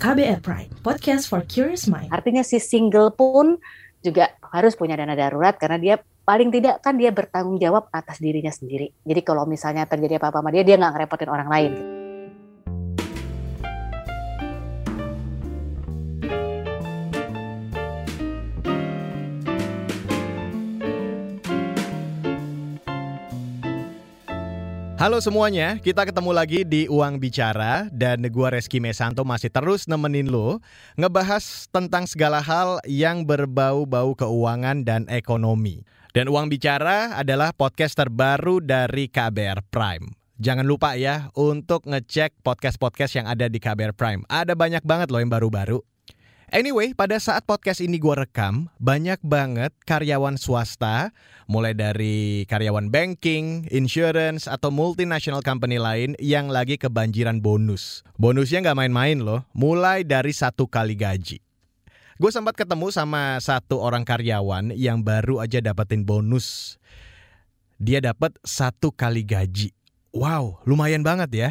KBR Prime, podcast for curious mind. Artinya si single pun juga harus punya dana darurat karena dia paling tidak kan dia bertanggung jawab atas dirinya sendiri. Jadi kalau misalnya terjadi apa-apa sama dia, dia nggak ngerepotin orang lain. Gitu. Halo semuanya, kita ketemu lagi di Uang Bicara dan gua Reski Mesanto masih terus nemenin lo ngebahas tentang segala hal yang berbau-bau keuangan dan ekonomi. Dan Uang Bicara adalah podcast terbaru dari KBR Prime. Jangan lupa ya untuk ngecek podcast-podcast yang ada di KBR Prime. Ada banyak banget loh yang baru-baru. Anyway, pada saat podcast ini gue rekam, banyak banget karyawan swasta, mulai dari karyawan banking, insurance, atau multinational company lain yang lagi kebanjiran bonus. Bonusnya nggak main-main loh, mulai dari satu kali gaji. Gue sempat ketemu sama satu orang karyawan yang baru aja dapetin bonus. Dia dapat satu kali gaji. Wow, lumayan banget ya.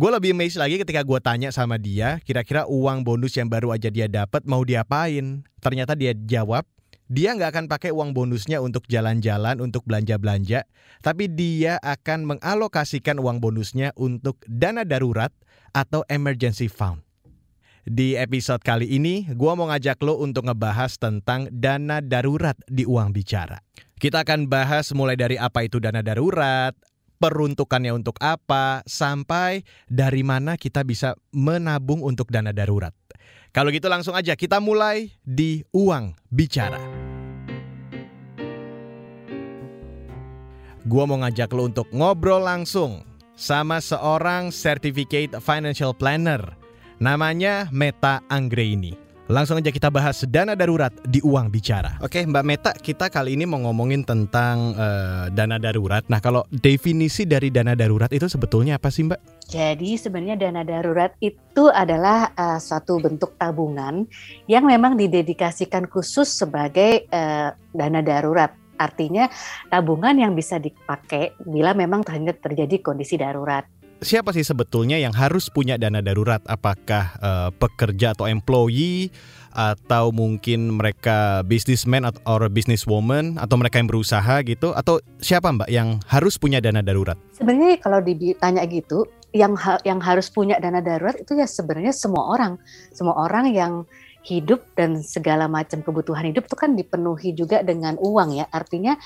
Gue lebih amazed lagi ketika gue tanya sama dia, kira-kira uang bonus yang baru aja dia dapat mau diapain? Ternyata dia jawab, dia nggak akan pakai uang bonusnya untuk jalan-jalan, untuk belanja-belanja, tapi dia akan mengalokasikan uang bonusnya untuk dana darurat atau emergency fund. Di episode kali ini, gue mau ngajak lo untuk ngebahas tentang dana darurat di uang bicara. Kita akan bahas mulai dari apa itu dana darurat, peruntukannya untuk apa, sampai dari mana kita bisa menabung untuk dana darurat. Kalau gitu langsung aja kita mulai di uang bicara. Gua mau ngajak lo untuk ngobrol langsung sama seorang certificate financial planner. Namanya Meta Anggraini. Langsung aja kita bahas dana darurat di uang bicara. Oke, Mbak Meta, kita kali ini mau ngomongin tentang uh, dana darurat. Nah, kalau definisi dari dana darurat itu sebetulnya apa sih, Mbak? Jadi sebenarnya dana darurat itu adalah uh, suatu bentuk tabungan yang memang didedikasikan khusus sebagai uh, dana darurat. Artinya tabungan yang bisa dipakai bila memang terjadi kondisi darurat siapa sih sebetulnya yang harus punya dana darurat? Apakah uh, pekerja atau employee atau mungkin mereka businessman atau businesswoman atau mereka yang berusaha gitu atau siapa Mbak yang harus punya dana darurat? Sebenarnya kalau ditanya gitu, yang ha yang harus punya dana darurat itu ya sebenarnya semua orang. Semua orang yang hidup dan segala macam kebutuhan hidup itu kan dipenuhi juga dengan uang ya. Artinya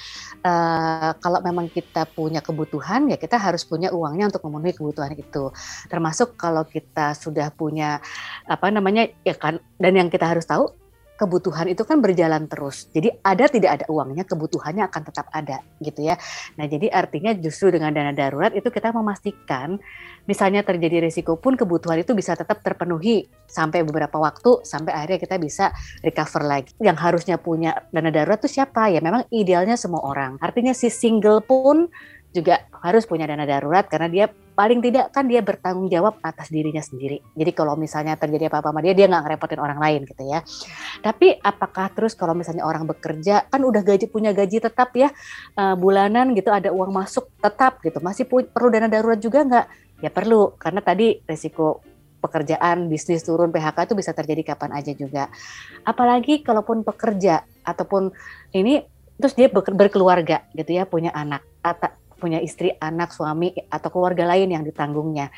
uh, kalau memang kita punya kebutuhan ya kita harus punya uangnya untuk memenuhi kebutuhan itu. Termasuk kalau kita sudah punya apa namanya ya kan dan yang kita harus tahu kebutuhan itu kan berjalan terus. Jadi ada tidak ada uangnya, kebutuhannya akan tetap ada gitu ya. Nah, jadi artinya justru dengan dana darurat itu kita memastikan misalnya terjadi risiko pun kebutuhan itu bisa tetap terpenuhi sampai beberapa waktu sampai akhirnya kita bisa recover lagi. Yang harusnya punya dana darurat itu siapa? Ya memang idealnya semua orang. Artinya si single pun juga harus punya dana darurat karena dia paling tidak kan dia bertanggung jawab atas dirinya sendiri. Jadi kalau misalnya terjadi apa-apa sama dia, dia nggak ngerepotin orang lain gitu ya. Tapi apakah terus kalau misalnya orang bekerja kan udah gaji punya gaji tetap ya uh, bulanan gitu ada uang masuk tetap gitu, masih perlu dana darurat juga nggak? Ya perlu karena tadi resiko pekerjaan bisnis turun PHK itu bisa terjadi kapan aja juga. Apalagi kalaupun pekerja ataupun ini terus dia berkeluarga gitu ya punya anak atau punya istri, anak, suami, atau keluarga lain yang ditanggungnya.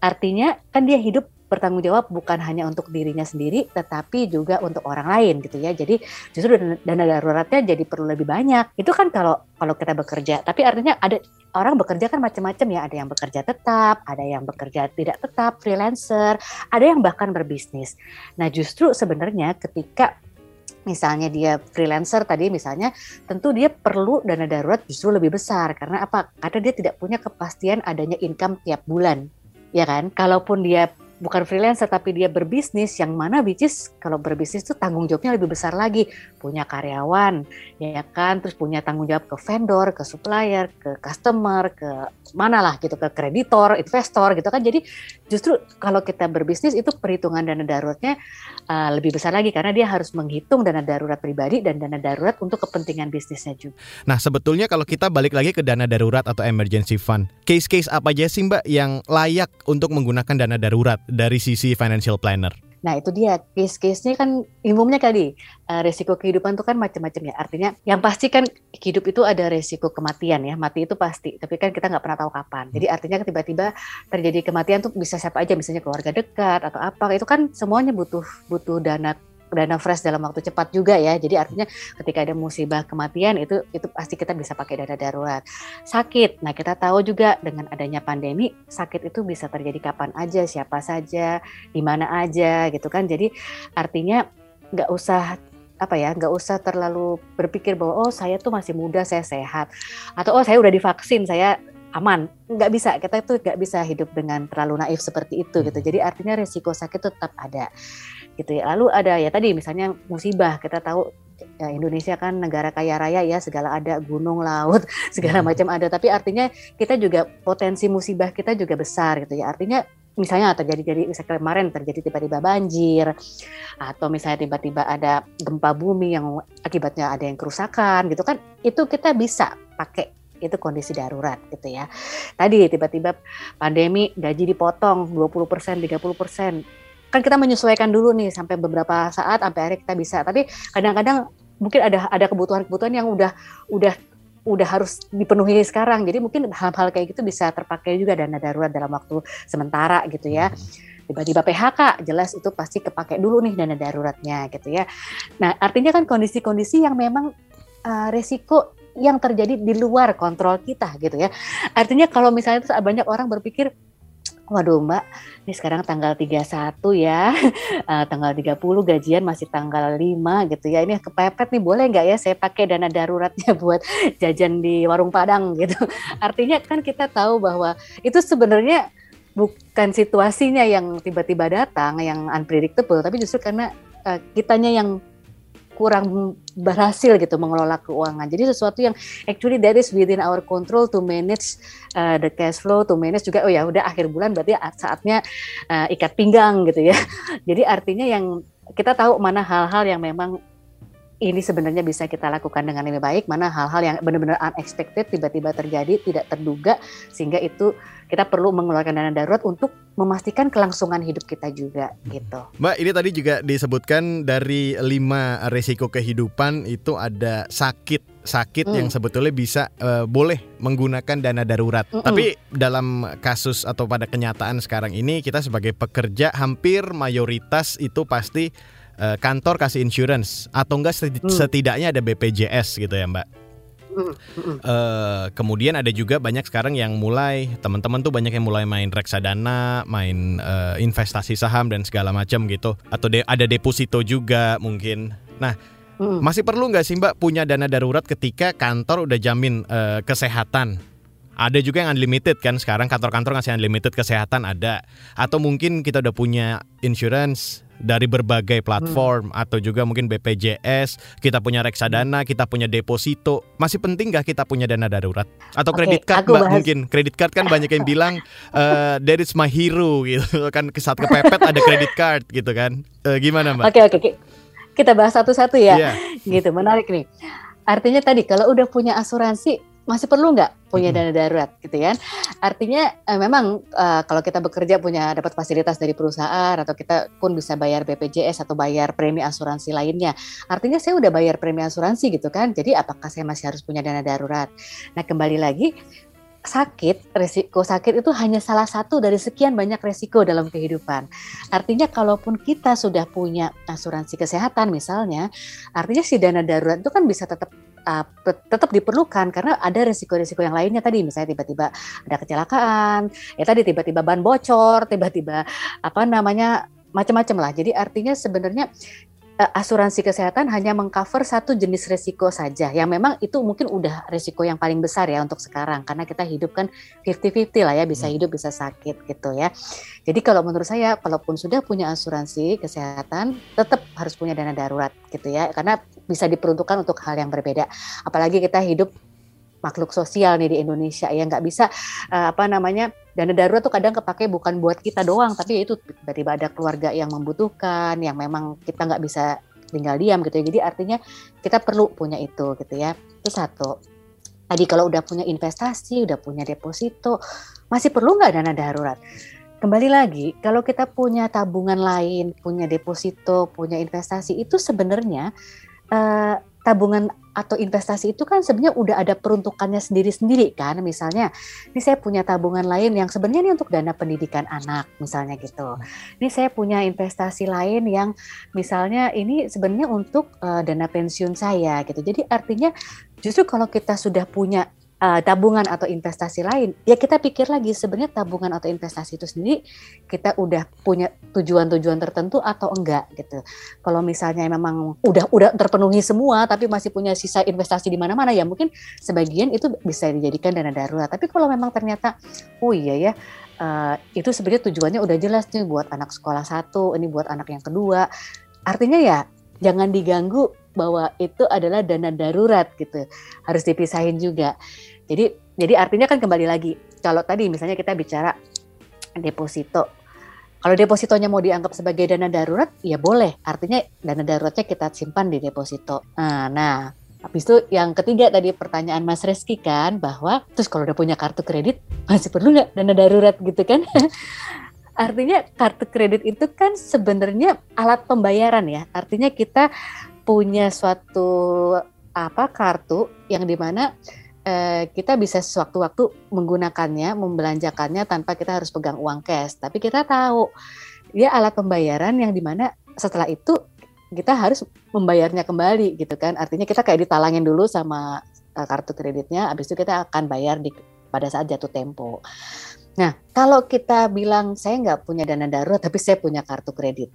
Artinya kan dia hidup bertanggung jawab bukan hanya untuk dirinya sendiri, tetapi juga untuk orang lain gitu ya. Jadi justru dana, daruratnya jadi perlu lebih banyak. Itu kan kalau kalau kita bekerja. Tapi artinya ada orang bekerja kan macam-macam ya. Ada yang bekerja tetap, ada yang bekerja tidak tetap, freelancer, ada yang bahkan berbisnis. Nah justru sebenarnya ketika misalnya dia freelancer tadi misalnya tentu dia perlu dana darurat justru lebih besar karena apa? Karena dia tidak punya kepastian adanya income tiap bulan. Ya kan? Kalaupun dia bukan freelancer tapi dia berbisnis yang mana which is kalau berbisnis itu tanggung jawabnya lebih besar lagi punya karyawan ya kan terus punya tanggung jawab ke vendor ke supplier ke customer ke mana lah gitu ke kreditor investor gitu kan jadi justru kalau kita berbisnis itu perhitungan dana daruratnya uh, lebih besar lagi karena dia harus menghitung dana darurat pribadi dan dana darurat untuk kepentingan bisnisnya juga. Nah sebetulnya kalau kita balik lagi ke dana darurat atau emergency fund, case-case apa aja sih mbak yang layak untuk menggunakan dana darurat? Dari sisi financial planner? Nah itu dia case-case-nya kan umumnya kali uh, resiko kehidupan itu kan macam-macam ya. Artinya yang pasti kan hidup itu ada resiko kematian ya. Mati itu pasti. Tapi kan kita nggak pernah tahu kapan. Jadi artinya tiba-tiba terjadi kematian tuh bisa siapa aja. Misalnya keluarga dekat atau apa. Itu kan semuanya butuh butuh dana dana fresh dalam waktu cepat juga ya. Jadi artinya ketika ada musibah kematian itu itu pasti kita bisa pakai dana darurat. Sakit. Nah, kita tahu juga dengan adanya pandemi, sakit itu bisa terjadi kapan aja, siapa saja, di mana aja gitu kan. Jadi artinya nggak usah apa ya nggak usah terlalu berpikir bahwa oh saya tuh masih muda saya sehat atau oh saya udah divaksin saya aman nggak bisa kita itu nggak bisa hidup dengan terlalu naif seperti itu gitu hmm. jadi artinya resiko sakit tetap ada gitu ya. Lalu ada ya tadi misalnya musibah kita tahu ya Indonesia kan negara kaya raya ya segala ada gunung laut segala hmm. macam ada tapi artinya kita juga potensi musibah kita juga besar gitu ya artinya misalnya terjadi jadi misalnya kemarin terjadi tiba-tiba banjir atau misalnya tiba-tiba ada gempa bumi yang akibatnya ada yang kerusakan gitu kan itu kita bisa pakai itu kondisi darurat gitu ya. Tadi tiba-tiba pandemi gaji dipotong 20%, 30%, kan kita menyesuaikan dulu nih sampai beberapa saat sampai akhirnya kita bisa. Tapi kadang-kadang mungkin ada ada kebutuhan-kebutuhan yang udah udah udah harus dipenuhi sekarang. Jadi mungkin hal-hal kayak gitu bisa terpakai juga dana darurat dalam waktu sementara gitu ya. Tiba-tiba PHK jelas itu pasti kepake dulu nih dana daruratnya gitu ya. Nah artinya kan kondisi-kondisi yang memang uh, resiko yang terjadi di luar kontrol kita gitu ya artinya kalau misalnya banyak orang berpikir Waduh Mbak, ini sekarang tanggal 31 ya, uh, tanggal 30 gajian masih tanggal 5 gitu ya. Ini kepepet nih, boleh nggak ya saya pakai dana daruratnya buat jajan di warung Padang gitu. Artinya kan kita tahu bahwa itu sebenarnya bukan situasinya yang tiba-tiba datang, yang unpredictable, tapi justru karena uh, kitanya yang kurang berhasil gitu mengelola keuangan. Jadi sesuatu yang actually that is within our control to manage uh, the cash flow, to manage juga oh ya udah akhir bulan berarti saatnya uh, ikat pinggang gitu ya. Jadi artinya yang kita tahu mana hal-hal yang memang ini sebenarnya bisa kita lakukan dengan lebih baik, mana hal-hal yang benar-benar unexpected tiba-tiba terjadi, tidak terduga, sehingga itu kita perlu mengeluarkan dana darurat untuk memastikan kelangsungan hidup kita juga gitu. Mbak, ini tadi juga disebutkan dari lima resiko kehidupan itu ada sakit sakit mm. yang sebetulnya bisa uh, boleh menggunakan dana darurat. Mm -mm. Tapi dalam kasus atau pada kenyataan sekarang ini kita sebagai pekerja hampir mayoritas itu pasti uh, kantor kasih insurance atau enggak hmm. setidaknya ada BPJS gitu ya Mbak. Uh, kemudian ada juga banyak sekarang yang mulai teman-teman tuh banyak yang mulai main reksadana, main uh, investasi saham dan segala macam gitu. Atau de ada deposito juga mungkin. Nah, hmm. masih perlu nggak sih Mbak punya dana darurat ketika kantor udah jamin uh, kesehatan? Ada juga yang unlimited kan sekarang kantor-kantor ngasih unlimited kesehatan ada. Atau mungkin kita udah punya insurance dari berbagai platform hmm. atau juga mungkin BPJS, kita punya reksadana, kita punya deposito. Masih penting nggak kita punya dana darurat? Atau kredit okay, card Mbak mungkin. Kredit card kan banyak yang bilang uh, that is my hero gitu kan saat kepepet ada kredit card gitu kan. Uh, gimana Mbak? Oke okay, oke okay. kita bahas satu-satu ya. Yeah. Gitu menarik nih. Artinya tadi kalau udah punya asuransi masih perlu nggak punya dana darurat gitu ya? Artinya eh, memang uh, kalau kita bekerja punya dapat fasilitas dari perusahaan atau kita pun bisa bayar BPJS atau bayar premi asuransi lainnya. Artinya saya udah bayar premi asuransi gitu kan. Jadi apakah saya masih harus punya dana darurat? Nah, kembali lagi sakit, resiko sakit itu hanya salah satu dari sekian banyak resiko dalam kehidupan. Artinya kalaupun kita sudah punya asuransi kesehatan misalnya, artinya si dana darurat itu kan bisa tetap uh, tetap diperlukan karena ada resiko-resiko yang lainnya tadi misalnya tiba-tiba ada kecelakaan, ya tadi tiba-tiba ban bocor, tiba-tiba apa namanya macam-macam lah. Jadi artinya sebenarnya asuransi kesehatan hanya mengcover satu jenis resiko saja yang memang itu mungkin udah resiko yang paling besar ya untuk sekarang karena kita hidup kan 50-50 lah ya bisa hmm. hidup bisa sakit gitu ya. Jadi kalau menurut saya kalaupun sudah punya asuransi kesehatan tetap harus punya dana darurat gitu ya karena bisa diperuntukkan untuk hal yang berbeda. Apalagi kita hidup makhluk sosial nih di Indonesia ya. Nggak bisa uh, apa namanya dana darurat tuh kadang kepake bukan buat kita doang tapi itu tiba-tiba ada keluarga yang membutuhkan yang memang kita nggak bisa tinggal diam gitu ya. Jadi artinya kita perlu punya itu gitu ya. Itu satu. Tadi kalau udah punya investasi udah punya deposito masih perlu nggak dana darurat? Kembali lagi kalau kita punya tabungan lain, punya deposito, punya investasi itu sebenarnya uh, tabungan atau investasi itu kan sebenarnya udah ada peruntukannya sendiri-sendiri kan. Misalnya ini saya punya tabungan lain yang sebenarnya ini untuk dana pendidikan anak misalnya gitu. Ini saya punya investasi lain yang misalnya ini sebenarnya untuk uh, dana pensiun saya gitu. Jadi artinya justru kalau kita sudah punya uh, tabungan atau investasi lain, ya kita pikir lagi sebenarnya tabungan atau investasi itu sendiri kita udah punya tujuan-tujuan tertentu atau enggak gitu. Kalau misalnya memang udah udah terpenuhi semua tapi masih punya sisa investasi di mana-mana ya mungkin sebagian itu bisa dijadikan dana darurat. Tapi kalau memang ternyata oh iya ya uh, itu sebenarnya tujuannya udah jelas nih buat anak sekolah satu, ini buat anak yang kedua. Artinya ya jangan diganggu bahwa itu adalah dana darurat gitu. Harus dipisahin juga. Jadi jadi artinya kan kembali lagi kalau tadi misalnya kita bicara deposito. Kalau depositonya mau dianggap sebagai dana darurat, ya boleh. Artinya dana daruratnya kita simpan di deposito. Nah, nah Habis itu yang ketiga tadi pertanyaan Mas Reski kan bahwa terus kalau udah punya kartu kredit masih perlu nggak dana darurat gitu kan? Artinya kartu kredit itu kan sebenarnya alat pembayaran ya. Artinya kita punya suatu apa kartu yang di mana eh, kita bisa sewaktu-waktu menggunakannya, membelanjakannya tanpa kita harus pegang uang cash. Tapi kita tahu dia alat pembayaran yang di mana setelah itu kita harus membayarnya kembali gitu kan. Artinya kita kayak ditalangin dulu sama uh, kartu kreditnya, habis itu kita akan bayar di pada saat jatuh tempo. Nah, kalau kita bilang saya nggak punya dana darurat, tapi saya punya kartu kredit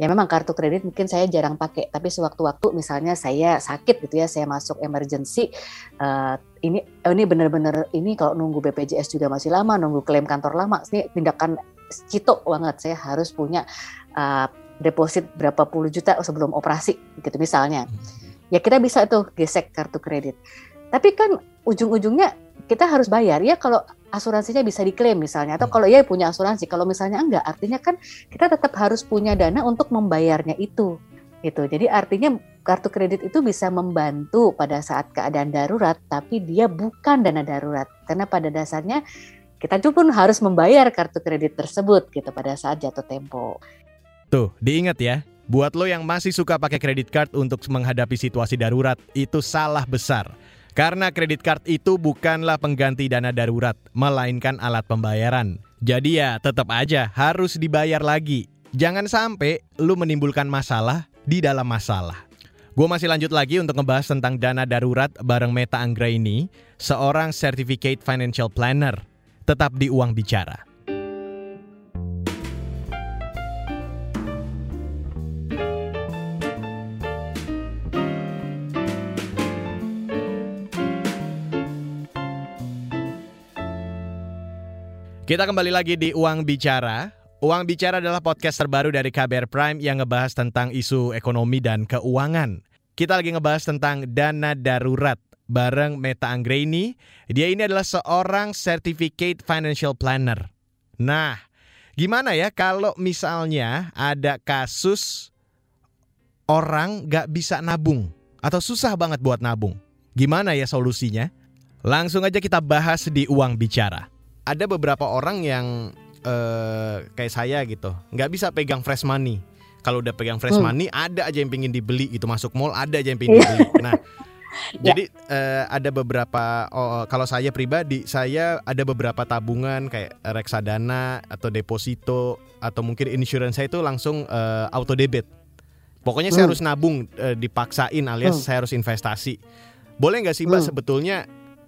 ya memang kartu kredit mungkin saya jarang pakai tapi sewaktu-waktu misalnya saya sakit gitu ya saya masuk emergency uh, ini oh ini benar-benar ini kalau nunggu BPJS juga masih lama nunggu klaim kantor lama ini tindakan cito banget. Saya harus punya uh, deposit berapa puluh juta sebelum operasi gitu misalnya. Ya kita bisa tuh gesek kartu kredit tapi kan ujung-ujungnya kita harus bayar ya kalau asuransinya bisa diklaim misalnya atau hmm. kalau ya punya asuransi kalau misalnya enggak artinya kan kita tetap harus punya dana untuk membayarnya itu gitu jadi artinya kartu kredit itu bisa membantu pada saat keadaan darurat tapi dia bukan dana darurat karena pada dasarnya kita pun harus membayar kartu kredit tersebut gitu pada saat jatuh tempo. Tuh, diingat ya. Buat lo yang masih suka pakai kredit card untuk menghadapi situasi darurat, itu salah besar. Karena kredit card itu bukanlah pengganti dana darurat, melainkan alat pembayaran. Jadi ya tetap aja harus dibayar lagi. Jangan sampai lu menimbulkan masalah di dalam masalah. Gue masih lanjut lagi untuk ngebahas tentang dana darurat bareng Meta Anggraini, seorang certificate financial planner. Tetap di Uang Bicara. Kita kembali lagi di Uang Bicara. Uang Bicara adalah podcast terbaru dari KBR Prime yang ngebahas tentang isu ekonomi dan keuangan. Kita lagi ngebahas tentang dana darurat bareng Meta Anggraini. Dia ini adalah seorang certificate financial planner. Nah, gimana ya kalau misalnya ada kasus orang gak bisa nabung atau susah banget buat nabung? Gimana ya solusinya? Langsung aja kita bahas di Uang Bicara ada beberapa orang yang uh, kayak saya gitu nggak bisa pegang fresh money kalau udah pegang fresh hmm. money ada aja yang pengen dibeli itu masuk mall ada aja yang pengen iya. dibeli nah ya. jadi uh, ada beberapa oh, kalau saya pribadi saya ada beberapa tabungan kayak reksadana atau deposito atau mungkin insurance saya itu langsung uh, auto debit pokoknya hmm. saya harus nabung uh, dipaksain alias hmm. saya harus investasi boleh nggak sih mbak hmm. sebetulnya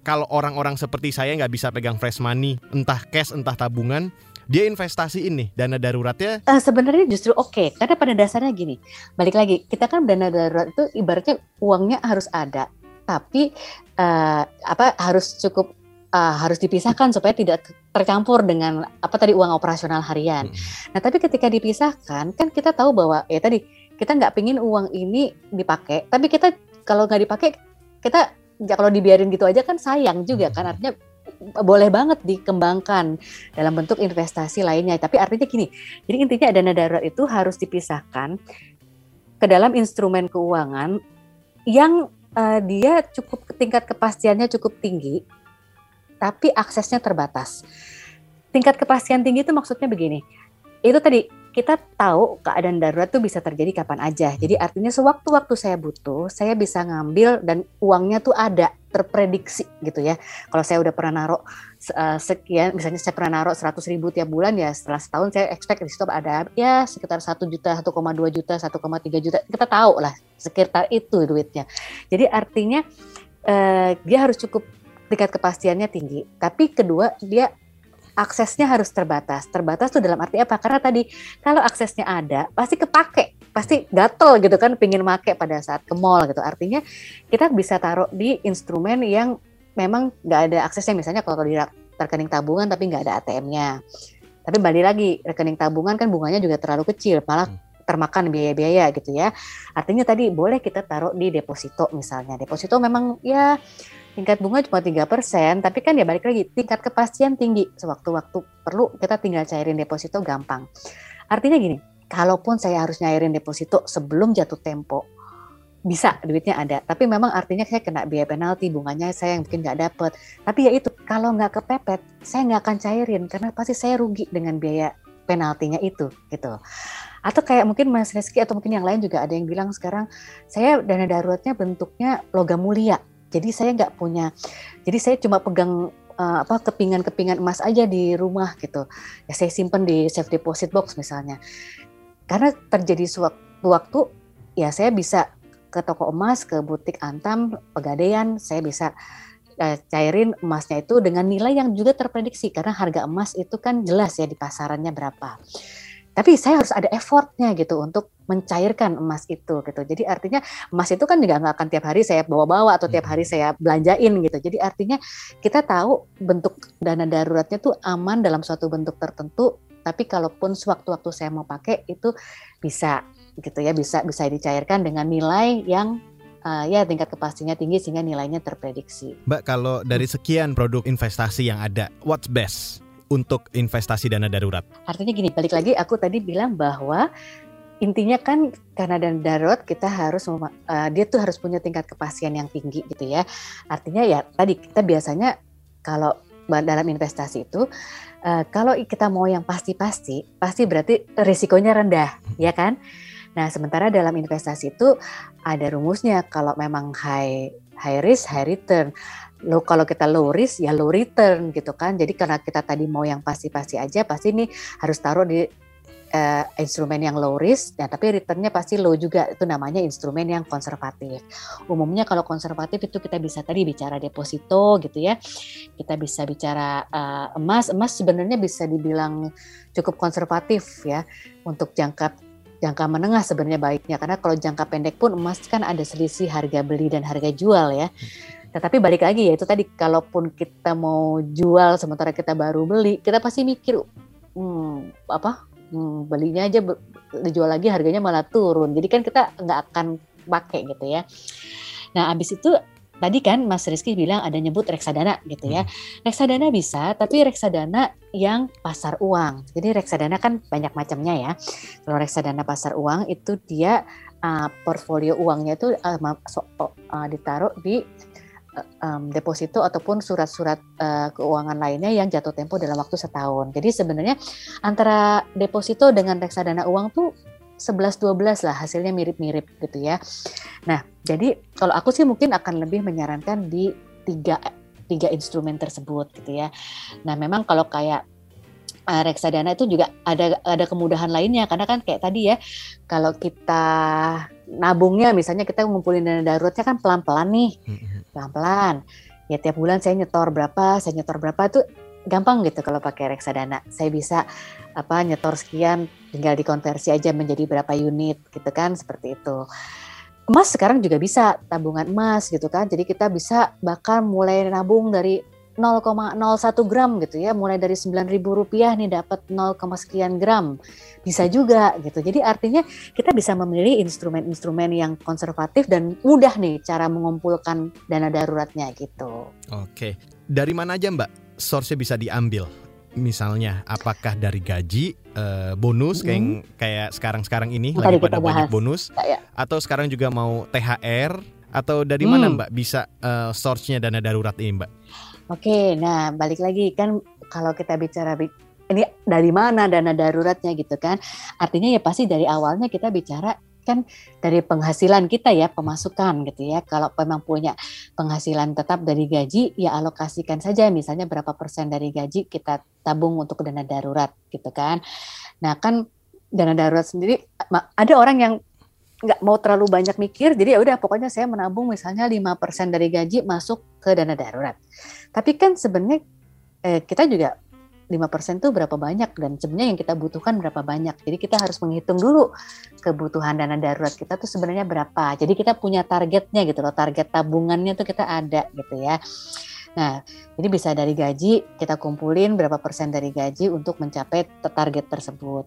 kalau orang-orang seperti saya nggak bisa pegang fresh money, entah cash, entah tabungan, dia investasi ini dana daruratnya? Uh, sebenarnya justru oke, okay, karena pada dasarnya gini, balik lagi, kita kan dana darurat itu ibaratnya uangnya harus ada, tapi uh, apa harus cukup uh, harus dipisahkan supaya tidak tercampur dengan apa tadi uang operasional harian. Hmm. Nah, tapi ketika dipisahkan, kan kita tahu bahwa ya tadi kita nggak pingin uang ini dipakai, tapi kita kalau nggak dipakai kita ya kalau dibiarin gitu aja kan sayang juga kan hmm. artinya boleh banget dikembangkan dalam bentuk investasi lainnya. Tapi artinya gini, jadi intinya dana darurat itu harus dipisahkan ke dalam instrumen keuangan yang uh, dia cukup tingkat kepastiannya cukup tinggi, tapi aksesnya terbatas. tingkat kepastian tinggi itu maksudnya begini. Itu tadi kita tahu keadaan darurat tuh bisa terjadi kapan aja. Jadi artinya sewaktu-waktu saya butuh, saya bisa ngambil dan uangnya tuh ada terprediksi gitu ya. Kalau saya udah pernah naruh uh, sekian, misalnya saya pernah naruh 100 ribu tiap bulan ya setelah setahun saya expect di situ ada ya sekitar satu juta, 1,2 juta, 1,3 juta. Kita tahu lah sekitar itu duitnya. Jadi artinya uh, dia harus cukup tingkat kepastiannya tinggi. Tapi kedua dia aksesnya harus terbatas. Terbatas tuh dalam arti apa? Karena tadi kalau aksesnya ada, pasti kepake, pasti gatel gitu kan, pingin make pada saat ke mall gitu. Artinya kita bisa taruh di instrumen yang memang nggak ada aksesnya. Misalnya kalau di rekening tabungan tapi nggak ada ATM-nya. Tapi balik lagi, rekening tabungan kan bunganya juga terlalu kecil, malah hmm. termakan biaya-biaya gitu ya. Artinya tadi boleh kita taruh di deposito misalnya. Deposito memang ya tingkat bunga cuma tiga persen, tapi kan ya balik lagi tingkat kepastian tinggi. Sewaktu-waktu perlu kita tinggal cairin deposito gampang. Artinya gini, kalaupun saya harus nyairin deposito sebelum jatuh tempo, bisa duitnya ada. Tapi memang artinya saya kena biaya penalti, bunganya saya yang mungkin nggak dapet. Tapi ya itu, kalau nggak kepepet, saya nggak akan cairin karena pasti saya rugi dengan biaya penaltinya itu gitu. Atau kayak mungkin Mas Reski atau mungkin yang lain juga ada yang bilang sekarang saya dana daruratnya bentuknya logam mulia jadi saya nggak punya, jadi saya cuma pegang uh, apa kepingan-kepingan emas aja di rumah gitu. Ya saya simpen di safe deposit box misalnya. Karena terjadi suatu waktu ya saya bisa ke toko emas, ke butik Antam, Pegadaian, saya bisa uh, cairin emasnya itu dengan nilai yang juga terprediksi karena harga emas itu kan jelas ya di pasarannya berapa tapi saya harus ada effortnya gitu untuk mencairkan emas itu gitu. Jadi artinya emas itu kan juga nggak akan tiap hari saya bawa-bawa atau tiap hari saya belanjain gitu. Jadi artinya kita tahu bentuk dana daruratnya tuh aman dalam suatu bentuk tertentu. Tapi kalaupun sewaktu-waktu saya mau pakai itu bisa gitu ya bisa bisa dicairkan dengan nilai yang uh, ya tingkat kepastiannya tinggi sehingga nilainya terprediksi. Mbak kalau dari sekian produk investasi yang ada, what's best? Untuk investasi dana darurat? Artinya gini, balik lagi aku tadi bilang bahwa intinya kan karena dana darurat kita harus uh, dia tuh harus punya tingkat kepastian yang tinggi gitu ya. Artinya ya tadi kita biasanya kalau dalam investasi itu uh, kalau kita mau yang pasti-pasti, pasti berarti risikonya rendah, ya kan? Nah, sementara dalam investasi itu ada rumusnya kalau memang high high risk, high return low kalau kita low risk ya low return gitu kan. Jadi karena kita tadi mau yang pasti-pasti aja, pasti ini harus taruh di uh, instrumen yang low risk, ya, tapi returnnya pasti low juga. Itu namanya instrumen yang konservatif. Umumnya kalau konservatif itu kita bisa tadi bicara deposito gitu ya. Kita bisa bicara uh, emas. Emas sebenarnya bisa dibilang cukup konservatif ya untuk jangka jangka menengah sebenarnya baiknya karena kalau jangka pendek pun emas kan ada selisih harga beli dan harga jual ya. Tetapi balik lagi ya itu tadi kalaupun kita mau jual sementara kita baru beli, kita pasti mikir hmm, apa hmm, belinya aja dijual lagi harganya malah turun. Jadi kan kita nggak akan pakai gitu ya. Nah abis itu tadi kan Mas Rizky bilang ada nyebut reksadana gitu ya. Hmm. Reksadana bisa, tapi reksadana yang pasar uang. Jadi reksadana kan banyak macamnya ya. Kalau reksadana pasar uang itu dia uh, portfolio uangnya itu uh, uh, ditaruh di um, deposito ataupun surat-surat uh, keuangan lainnya yang jatuh tempo dalam waktu setahun. Jadi sebenarnya antara deposito dengan reksadana uang tuh 11-12 lah hasilnya mirip-mirip gitu ya. Nah jadi kalau aku sih mungkin akan lebih menyarankan di tiga tiga instrumen tersebut gitu ya. Nah memang kalau kayak uh, reksadana itu juga ada ada kemudahan lainnya karena kan kayak tadi ya kalau kita nabungnya misalnya kita ngumpulin dana daruratnya kan pelan-pelan nih pelan-pelan. Ya tiap bulan saya nyetor berapa saya nyetor berapa itu gampang gitu kalau pakai reksadana. Saya bisa apa nyetor sekian tinggal dikonversi aja menjadi berapa unit gitu kan seperti itu. Emas sekarang juga bisa tabungan emas gitu kan jadi kita bisa bahkan mulai nabung dari 0,01 gram gitu ya. Mulai dari 9.000 rupiah nih dapat 0, sekian gram. Bisa juga gitu. Jadi artinya kita bisa memilih instrumen-instrumen yang konservatif dan mudah nih cara mengumpulkan dana daruratnya gitu. Oke. Dari mana aja mbak source bisa diambil? Misalnya apakah dari gaji uh, bonus kayak hmm. kayak sekarang-sekarang ini lagi pada banyak bonus ya. atau sekarang juga mau THR atau dari hmm. mana mbak bisa uh, source-nya dana darurat ini mbak Oke, nah balik lagi kan kalau kita bicara ini dari mana dana daruratnya gitu kan. Artinya ya pasti dari awalnya kita bicara kan dari penghasilan kita ya pemasukan gitu ya. Kalau memang punya penghasilan tetap dari gaji ya alokasikan saja. Misalnya berapa persen dari gaji kita tabung untuk dana darurat gitu kan. Nah kan dana darurat sendiri ada orang yang nggak mau terlalu banyak mikir jadi ya udah pokoknya saya menabung misalnya lima persen dari gaji masuk ke dana darurat tapi kan sebenarnya eh, kita juga 5% itu berapa banyak dan sebenarnya yang kita butuhkan berapa banyak. Jadi kita harus menghitung dulu kebutuhan dana darurat kita tuh sebenarnya berapa. Jadi kita punya targetnya gitu loh, target tabungannya tuh kita ada gitu ya. Nah, jadi bisa dari gaji kita kumpulin berapa persen dari gaji untuk mencapai target tersebut.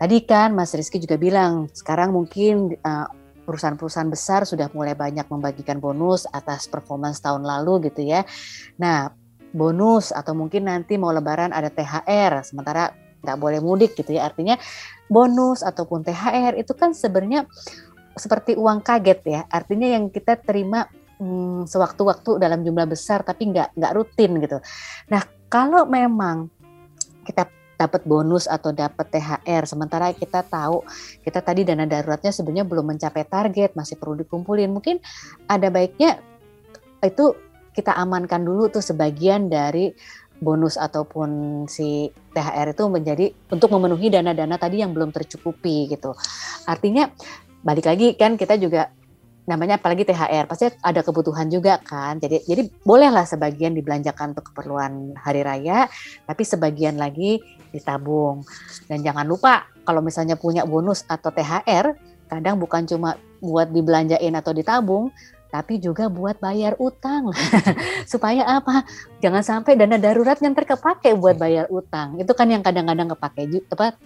Tadi kan Mas Rizky juga bilang sekarang mungkin uh, perusahaan-perusahaan besar sudah mulai banyak membagikan bonus atas performance tahun lalu gitu ya. Nah, bonus atau mungkin nanti mau lebaran ada THR sementara nggak boleh mudik gitu ya. Artinya bonus ataupun THR itu kan sebenarnya seperti uang kaget ya. Artinya yang kita terima hmm, sewaktu-waktu dalam jumlah besar tapi nggak nggak rutin gitu. Nah kalau memang kita dapat bonus atau dapat THR sementara kita tahu kita tadi dana daruratnya sebenarnya belum mencapai target masih perlu dikumpulin mungkin ada baiknya itu kita amankan dulu tuh sebagian dari bonus ataupun si THR itu menjadi untuk memenuhi dana-dana tadi yang belum tercukupi gitu. Artinya balik lagi kan kita juga namanya apalagi THR pasti ada kebutuhan juga kan. Jadi jadi bolehlah sebagian dibelanjakan untuk keperluan hari raya, tapi sebagian lagi ditabung. Dan jangan lupa kalau misalnya punya bonus atau THR, kadang bukan cuma buat dibelanjain atau ditabung, tapi juga buat bayar utang. Supaya apa? Jangan sampai dana darurat yang terkepake buat bayar utang. Itu kan yang kadang-kadang kepake apa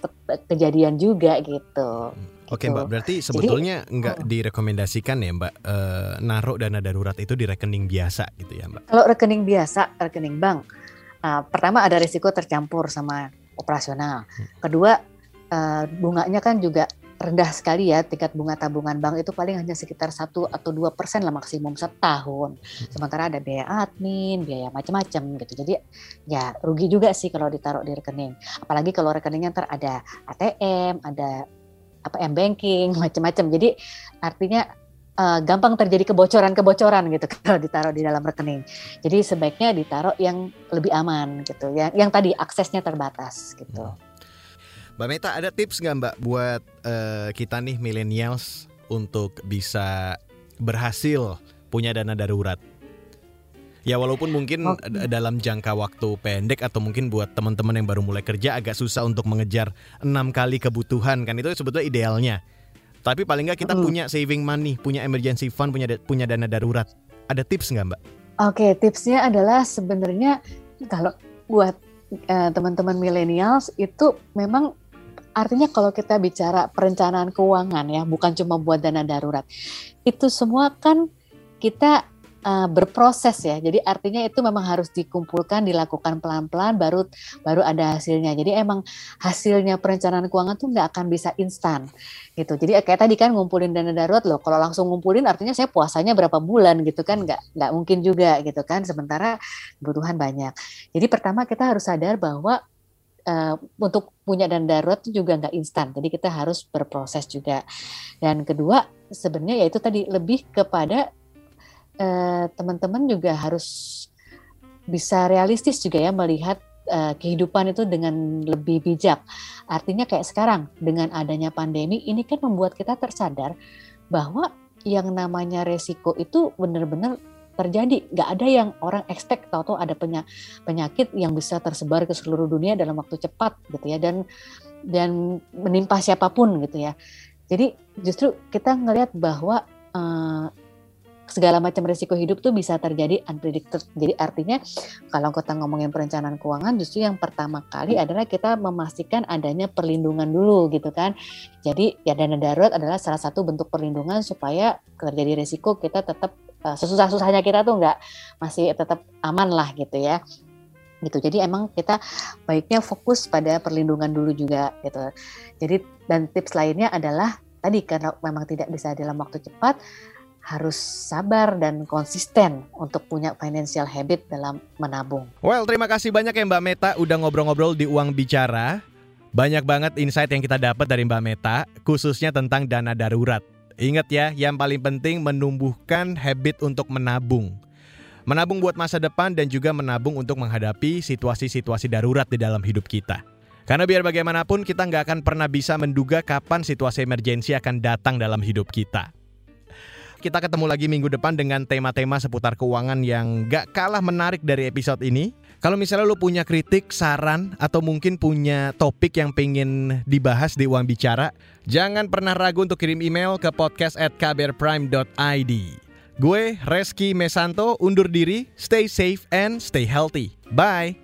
kejadian juga gitu. Hmm. Oke gitu. Mbak, berarti sebetulnya Jadi, nggak oh. direkomendasikan ya Mbak eh, naruh dana darurat itu di rekening biasa gitu ya Mbak? Kalau rekening biasa, rekening bank, uh, pertama ada risiko tercampur sama operasional. Hmm. Kedua, uh, bunganya kan juga rendah sekali ya tingkat bunga tabungan bank itu paling hanya sekitar satu atau dua persen lah maksimum setahun. Sementara ada biaya admin, biaya macam-macam gitu. Jadi ya rugi juga sih kalau ditaruh di rekening. Apalagi kalau rekeningnya ntar ada ATM, ada apa m banking macam-macam. Jadi artinya uh, gampang terjadi kebocoran-kebocoran gitu kalau ditaruh di dalam rekening. Jadi sebaiknya ditaruh yang lebih aman gitu, yang yang tadi aksesnya terbatas gitu. Hmm. Mbak Meta ada tips nggak Mbak buat uh, kita nih millennials untuk bisa berhasil punya dana darurat? Ya walaupun mungkin okay. dalam jangka waktu pendek atau mungkin buat teman-teman yang baru mulai kerja agak susah untuk mengejar enam kali kebutuhan kan itu sebetulnya idealnya. Tapi paling nggak kita mm. punya saving money, punya emergency fund, punya punya dana darurat. Ada tips nggak Mbak? Oke, okay, tipsnya adalah sebenarnya kalau buat uh, teman-teman millennials itu memang Artinya kalau kita bicara perencanaan keuangan ya, bukan cuma buat dana darurat. Itu semua kan kita uh, berproses ya. Jadi artinya itu memang harus dikumpulkan, dilakukan pelan-pelan baru baru ada hasilnya. Jadi emang hasilnya perencanaan keuangan tuh nggak akan bisa instan gitu. Jadi kayak tadi kan ngumpulin dana darurat loh. Kalau langsung ngumpulin artinya saya puasanya berapa bulan gitu kan nggak nggak mungkin juga gitu kan. Sementara kebutuhan banyak. Jadi pertama kita harus sadar bahwa uh, untuk punya dana darurat itu juga nggak instan. Jadi kita harus berproses juga. Dan kedua sebenarnya yaitu tadi lebih kepada uh, teman-teman juga harus bisa realistis juga ya melihat uh, kehidupan itu dengan lebih bijak. Artinya kayak sekarang dengan adanya pandemi ini kan membuat kita tersadar bahwa yang namanya resiko itu benar-benar terjadi. Gak ada yang orang expect atau ada penyakit yang bisa tersebar ke seluruh dunia dalam waktu cepat gitu ya dan dan menimpa siapa pun gitu ya. Jadi justru kita ngelihat bahwa uh, segala macam risiko hidup tuh bisa terjadi unpredicted. Jadi artinya kalau kita ngomongin perencanaan keuangan justru yang pertama kali adalah kita memastikan adanya perlindungan dulu gitu kan. Jadi ya dana darurat adalah salah satu bentuk perlindungan supaya terjadi risiko kita tetap uh, sesusah-susahnya kita tuh nggak masih tetap aman lah gitu ya gitu. Jadi emang kita baiknya fokus pada perlindungan dulu juga gitu. Jadi dan tips lainnya adalah tadi karena memang tidak bisa dalam waktu cepat harus sabar dan konsisten untuk punya financial habit dalam menabung. Well, terima kasih banyak ya Mbak Meta udah ngobrol-ngobrol di Uang Bicara. Banyak banget insight yang kita dapat dari Mbak Meta, khususnya tentang dana darurat. Ingat ya, yang paling penting menumbuhkan habit untuk menabung. Menabung buat masa depan dan juga menabung untuk menghadapi situasi-situasi darurat di dalam hidup kita. Karena biar bagaimanapun kita nggak akan pernah bisa menduga kapan situasi emergensi akan datang dalam hidup kita. Kita ketemu lagi minggu depan dengan tema-tema seputar keuangan yang gak kalah menarik dari episode ini. Kalau misalnya lu punya kritik, saran, atau mungkin punya topik yang pengen dibahas di Uang Bicara, jangan pernah ragu untuk kirim email ke podcast at. Gue, Reski Mesanto, undur diri, stay safe and stay healthy. Bye!